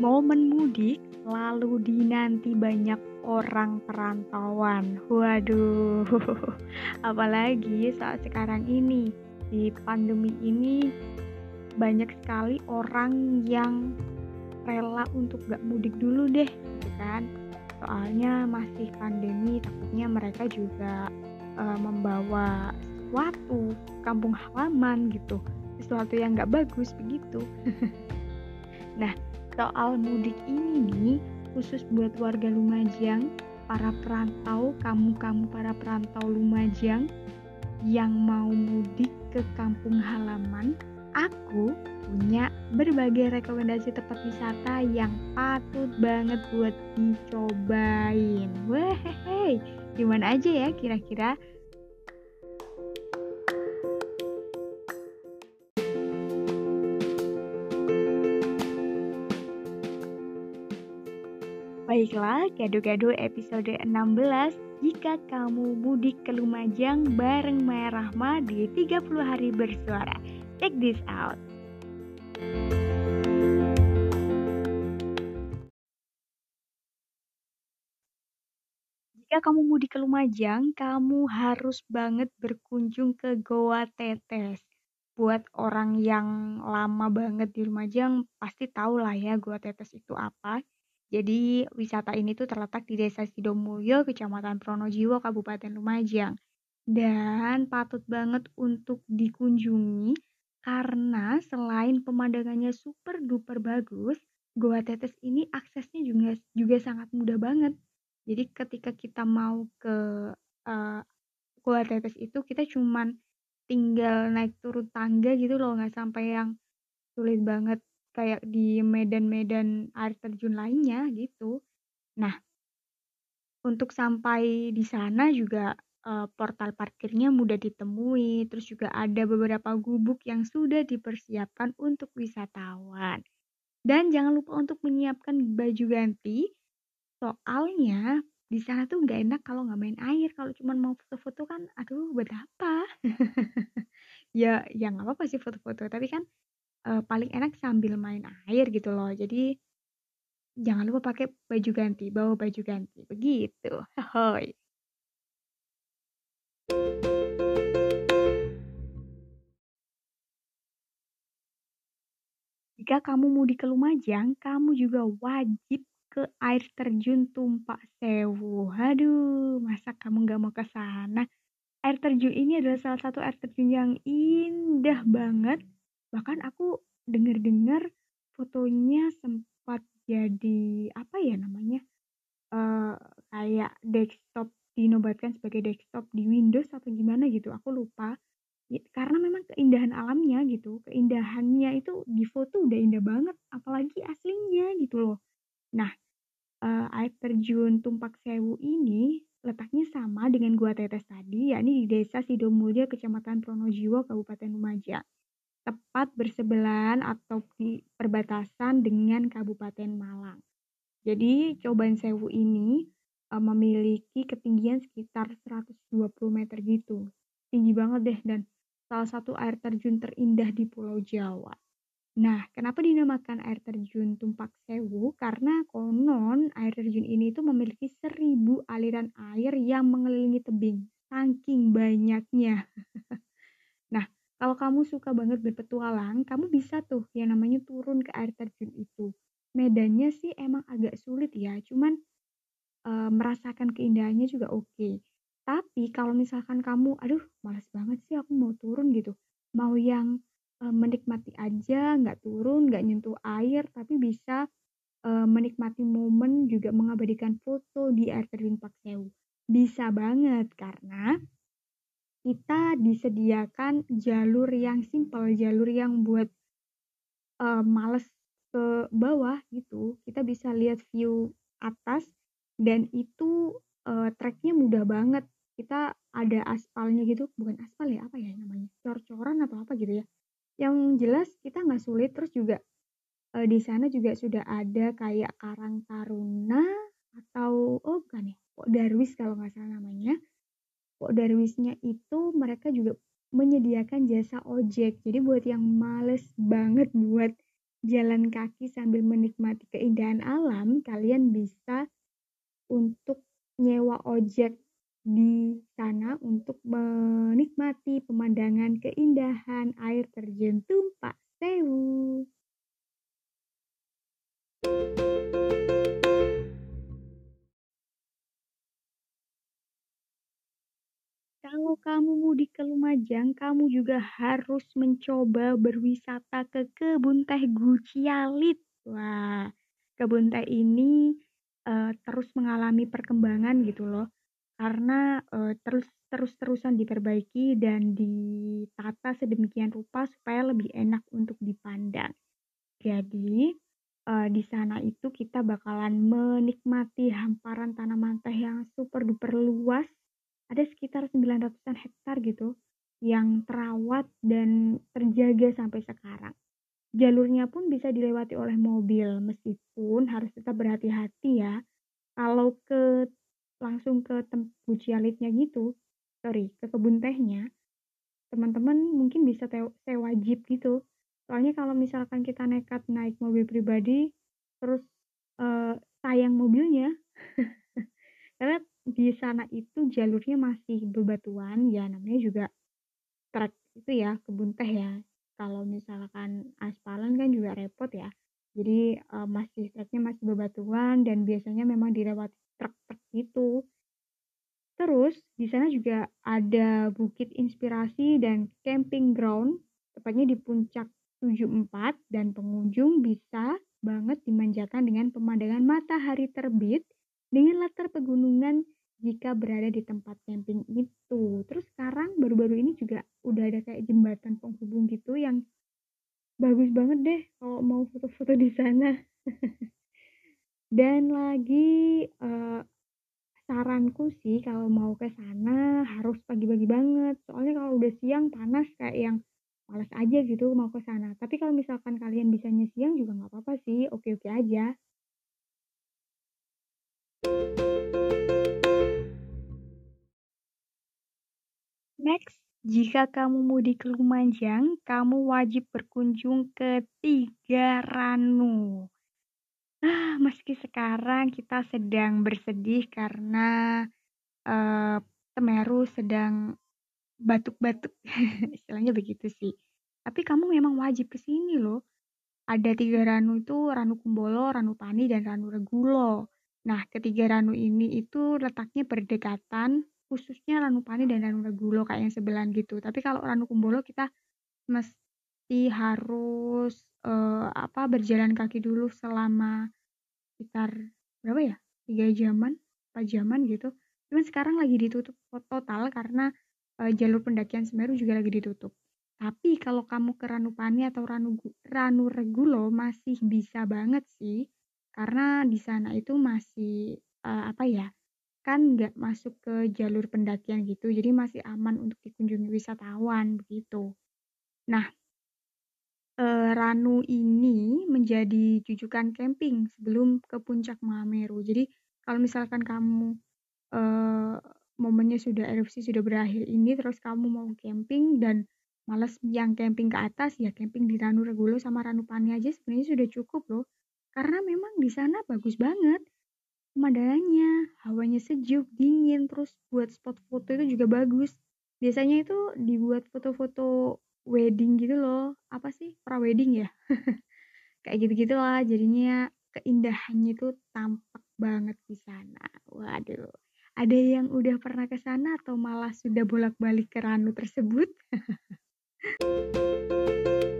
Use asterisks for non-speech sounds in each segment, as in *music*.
Momen mudik lalu dinanti banyak orang perantauan. Waduh, *laughs* apalagi saat sekarang ini di pandemi ini banyak sekali orang yang rela untuk gak mudik dulu deh, gitu kan? Soalnya masih pandemi, takutnya mereka juga uh, membawa sesuatu kampung halaman gitu, sesuatu yang gak bagus begitu. *laughs* nah, soal mudik ini nih khusus buat warga Lumajang, para perantau, kamu-kamu para perantau Lumajang yang mau mudik ke kampung halaman, aku punya berbagai rekomendasi tempat wisata yang patut banget buat dicobain. Wah, gimana aja ya kira-kira? Baiklah, gado-gado episode 16 Jika kamu mudik ke Lumajang bareng Maya Rahma di 30 hari bersuara Check this out Jika kamu mudik ke Lumajang, kamu harus banget berkunjung ke Goa Tetes. Buat orang yang lama banget di Lumajang, pasti tahu lah ya Goa Tetes itu apa. Jadi wisata ini tuh terletak di Desa Sidomulyo, Kecamatan Pronojiwo, Kabupaten Lumajang. Dan patut banget untuk dikunjungi karena selain pemandangannya super duper bagus, Goa Tetes ini aksesnya juga juga sangat mudah banget. Jadi ketika kita mau ke uh, Goa Tetes itu kita cuman tinggal naik turun tangga gitu loh, nggak sampai yang sulit banget kayak di medan-medan air terjun lainnya gitu. Nah, untuk sampai di sana juga uh, portal parkirnya mudah ditemui, terus juga ada beberapa gubuk yang sudah dipersiapkan untuk wisatawan. Dan jangan lupa untuk menyiapkan baju ganti, soalnya di sana tuh nggak enak kalau nggak main air. Kalau cuma mau foto-foto kan, aduh buat apa? *laughs* ya, ya nggak apa-apa sih foto-foto, tapi kan paling enak sambil main air gitu loh. Jadi jangan lupa pakai baju ganti, bawa baju ganti. Begitu. Hoi. Jika kamu mudik ke Lumajang, kamu juga wajib ke air terjun Tumpak Sewu. Aduh, masa kamu nggak mau ke sana? Air terjun ini adalah salah satu air terjun yang indah banget bahkan aku dengar-dengar fotonya sempat jadi apa ya namanya uh, kayak desktop dinobatkan sebagai desktop di Windows atau gimana gitu. Aku lupa. Karena memang keindahan alamnya gitu keindahannya itu di foto udah indah banget apalagi aslinya gitu loh. Nah uh, air terjun Tumpak Sewu ini letaknya sama dengan Gua Tetes tadi yakni di desa Sidomulyo Kecamatan Pronojiwo Kabupaten Lumajang tepat bersebelahan atau di perbatasan dengan Kabupaten Malang. Jadi Coban Sewu ini uh, memiliki ketinggian sekitar 120 meter gitu. Tinggi banget deh dan salah satu air terjun terindah di Pulau Jawa. Nah, kenapa dinamakan air terjun Tumpak Sewu? Karena konon air terjun ini itu memiliki seribu aliran air yang mengelilingi tebing. Saking banyaknya. *laughs* kalau kamu suka banget berpetualang, kamu bisa tuh yang namanya turun ke air terjun itu. Medannya sih emang agak sulit ya, cuman e, merasakan keindahannya juga oke. Okay. Tapi kalau misalkan kamu, aduh males banget sih aku mau turun gitu. Mau yang e, menikmati aja, nggak turun, nggak nyentuh air, tapi bisa e, menikmati momen juga mengabadikan foto di air terjun Paksewu. Bisa banget karena kita disediakan jalur yang simpel, jalur yang buat uh, males ke bawah gitu. Kita bisa lihat view atas dan itu uh, treknya mudah banget. Kita ada aspalnya gitu, bukan aspal ya apa ya namanya, cor-coran atau apa gitu ya. Yang jelas kita nggak sulit terus juga uh, di sana juga sudah ada kayak Karang Taruna atau oh bukan ya, kok Darwis kalau nggak salah namanya Pok Darwisnya itu mereka juga menyediakan jasa ojek. Jadi buat yang males banget buat jalan kaki sambil menikmati keindahan alam, kalian bisa untuk nyewa ojek di sana untuk menikmati pemandangan keindahan air terjun Tumpak Sewu. Kalau kamu mudik ke Lumajang, kamu juga harus mencoba berwisata ke Kebun Teh Gucialit. Wah, kebun teh ini uh, terus mengalami perkembangan gitu loh. Karena uh, terus terus-terusan diperbaiki dan ditata sedemikian rupa supaya lebih enak untuk dipandang. Jadi, uh, di sana itu kita bakalan menikmati hamparan tanaman teh yang super duper luas ada sekitar 900-an hektar gitu yang terawat dan terjaga sampai sekarang. Jalurnya pun bisa dilewati oleh mobil meskipun harus tetap berhati-hati ya. Kalau ke langsung ke tempat cialitnya gitu, sorry, ke kebun tehnya, teman-teman mungkin bisa sewa jeep gitu. Soalnya kalau misalkan kita nekat naik mobil pribadi, terus uh, sayang mobilnya, *laughs* karena di sana itu jalurnya masih bebatuan ya namanya juga trek itu ya kebun teh ya. Kalau misalkan aspalan kan juga repot ya. Jadi uh, masih treknya masih bebatuan dan biasanya memang dilewati truk-truk gitu. Terus di sana juga ada bukit inspirasi dan camping ground tepatnya di puncak 74 dan pengunjung bisa banget dimanjakan dengan pemandangan matahari terbit dengan latar pegunungan jika berada di tempat camping itu. Terus sekarang baru-baru ini juga udah ada kayak jembatan penghubung gitu yang bagus banget deh kalau mau foto-foto di sana. *laughs* Dan lagi uh, saranku sih kalau mau ke sana harus pagi-pagi banget. Soalnya kalau udah siang panas kayak yang malas aja gitu mau ke sana. Tapi kalau misalkan kalian bisanya siang juga nggak apa-apa sih, oke-oke aja. Next, jika kamu mudik ke Lumajang, kamu wajib berkunjung ke Tiga Ranu. Ah, meski sekarang kita sedang bersedih karena Semeru sedang batuk-batuk, *laughs* istilahnya begitu sih. Tapi kamu memang wajib ke sini loh. Ada tiga ranu itu Ranu Kumbolo, Ranu Pani, dan Ranu Regulo. Nah, ketiga ranu ini itu letaknya berdekatan khususnya Ranupani dan Ranu Regulo kayak yang sebelah gitu. Tapi kalau Ranu Kumbolo kita mesti harus uh, apa berjalan kaki dulu selama sekitar berapa ya? Tiga jaman, empat jaman gitu. Cuman sekarang lagi ditutup total karena uh, jalur pendakian Semeru juga lagi ditutup. Tapi kalau kamu ke Ranupani atau Ranu Ranu Regulo masih bisa banget sih. Karena di sana itu masih uh, apa ya? kan nggak masuk ke jalur pendakian gitu, jadi masih aman untuk dikunjungi wisatawan begitu. Nah, e, Ranu ini menjadi jujukan camping sebelum ke puncak Mahameru. Jadi kalau misalkan kamu e, momennya sudah erupsi sudah berakhir ini, terus kamu mau camping dan males yang camping ke atas, ya camping di Ranu Regulo sama Ranu Pani aja sebenarnya sudah cukup loh. Karena memang di sana bagus banget pemandangannya, hawanya sejuk, dingin, terus buat spot foto itu juga bagus. Biasanya itu dibuat foto-foto wedding gitu loh. Apa sih? Pra-wedding ya? *laughs* Kayak gitu-gitu lah. Jadinya keindahannya itu tampak banget di sana. Waduh. Ada yang udah pernah ke sana atau malah sudah bolak-balik ke Ranu tersebut? *laughs*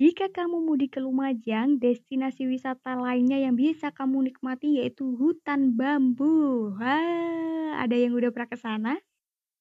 Jika kamu mudik ke Lumajang, destinasi wisata lainnya yang bisa kamu nikmati yaitu hutan bambu. Wah, ada yang udah pernah ke sana?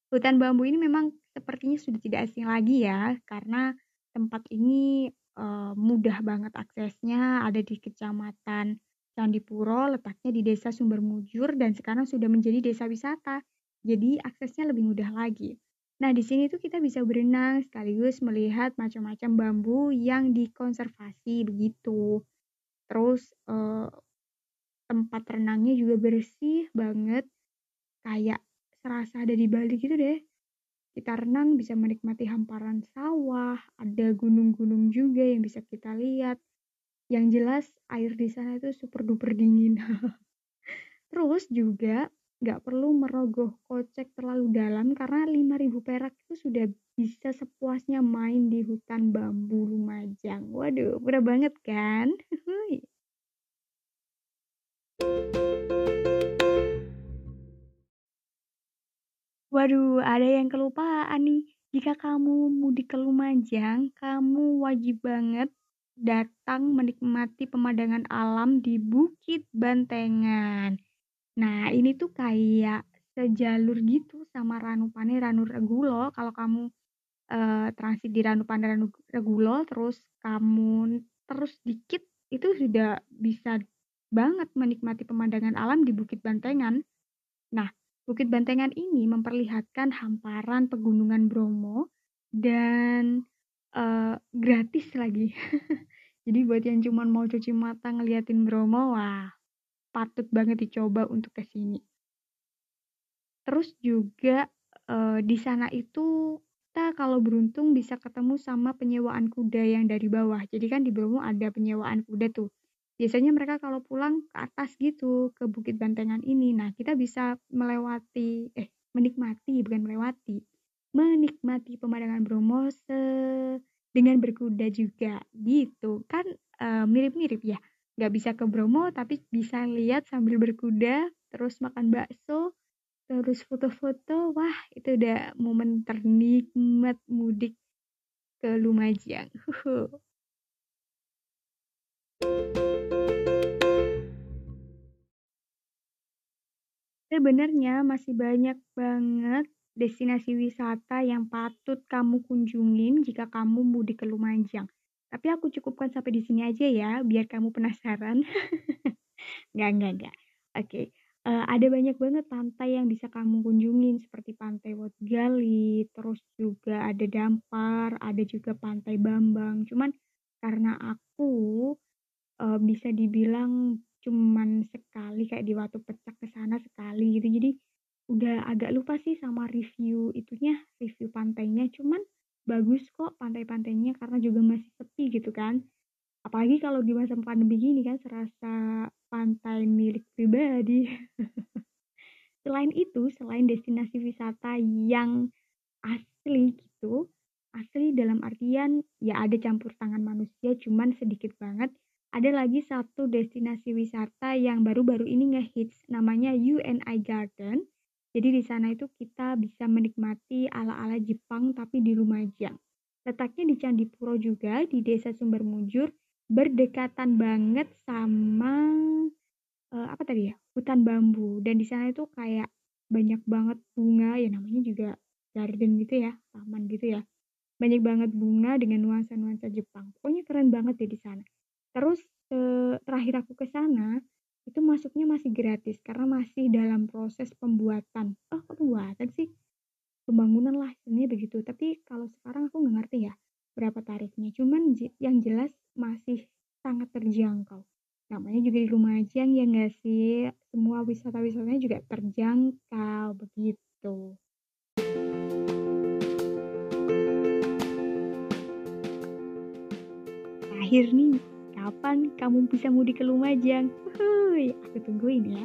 Hutan bambu ini memang sepertinya sudah tidak asing lagi ya, karena tempat ini uh, mudah banget aksesnya, ada di Kecamatan Candipuro, letaknya di Desa Sumber Mujur dan sekarang sudah menjadi desa wisata. Jadi aksesnya lebih mudah lagi. Nah, di sini tuh kita bisa berenang sekaligus melihat macam-macam bambu yang dikonservasi begitu. Terus eh, tempat renangnya juga bersih banget, kayak serasa ada di Bali gitu deh. kita renang bisa menikmati hamparan sawah, ada gunung-gunung juga yang bisa kita lihat. Yang jelas air di sana itu super duper dingin. *laughs* Terus juga nggak perlu merogoh kocek terlalu dalam karena 5000 perak itu sudah bisa sepuasnya main di hutan bambu Lumajang. Waduh, murah banget kan? Waduh, ada yang kelupaan nih. Jika kamu mudik ke Lumajang, kamu wajib banget datang menikmati pemandangan alam di Bukit Bantengan. Nah, ini tuh kayak sejalur gitu sama Ranupane Ranuregulo. Kalau kamu uh, transit di Ranupane Ranuregulo, terus kamu terus dikit itu sudah bisa banget menikmati pemandangan alam di Bukit Bantengan. Nah, Bukit Bantengan ini memperlihatkan hamparan pegunungan Bromo dan uh, gratis lagi. *laughs* Jadi buat yang cuma mau cuci mata ngeliatin Bromo, wah patut banget dicoba untuk ke sini. Terus juga uh, di sana itu kita kalau beruntung bisa ketemu sama penyewaan kuda yang dari bawah. Jadi kan di Bromo ada penyewaan kuda tuh biasanya mereka kalau pulang ke atas gitu ke Bukit Bantengan ini nah kita bisa melewati eh menikmati bukan melewati menikmati pemandangan Bromo se dengan berkuda juga gitu kan mirip mirip-mirip ya nggak bisa ke Bromo tapi bisa lihat sambil berkuda terus makan bakso terus foto-foto wah itu udah momen ternikmat mudik ke Lumajang Sebenarnya masih banyak banget destinasi wisata yang patut kamu kunjungin jika kamu mudik ke Lumajang. Tapi aku cukupkan sampai di sini aja ya, biar kamu penasaran. *laughs* Nggak, nggak, nggak. Oke, eh, ada banyak banget pantai yang bisa kamu kunjungin seperti Pantai Wotgali, terus juga ada Dampar, ada juga Pantai Bambang. Cuman karena aku uh, bisa dibilang cuman sekali kayak di waktu pecah ke sana sekali gitu jadi udah agak lupa sih sama review itunya review pantainya cuman bagus kok pantai-pantainya karena juga masih sepi gitu kan. Apalagi kalau di masa pandemi gini kan serasa pantai milik pribadi. *laughs* Selain itu selain destinasi wisata yang asli gitu asli dalam artian ya ada campur tangan manusia cuman sedikit banget. Ada lagi satu destinasi wisata yang baru-baru ini ngehits namanya UNI Garden. Jadi di sana itu kita bisa menikmati ala-ala Jepang tapi di Lumajang. Letaknya di Candipuro juga di Desa Sumber Mujur, berdekatan banget sama uh, apa tadi ya? hutan bambu dan di sana itu kayak banyak banget bunga ya namanya juga garden gitu ya, taman gitu ya. Banyak banget bunga dengan nuansa-nuansa Jepang. Pokoknya keren banget deh di sana. Terus eh, terakhir aku ke sana itu masuknya masih gratis karena masih dalam proses pembuatan. Oh, kok pembuatan sih? Pembangunan lah sebenarnya begitu. Tapi kalau sekarang aku nggak ngerti ya berapa tarifnya. Cuman yang jelas masih sangat terjangkau. Namanya juga di Lumajang ya nggak sih? Semua wisata-wisatanya juga terjangkau begitu. Akhir nih, kapan kamu bisa mudik ke Lumajang? Hui, aku tungguin ya.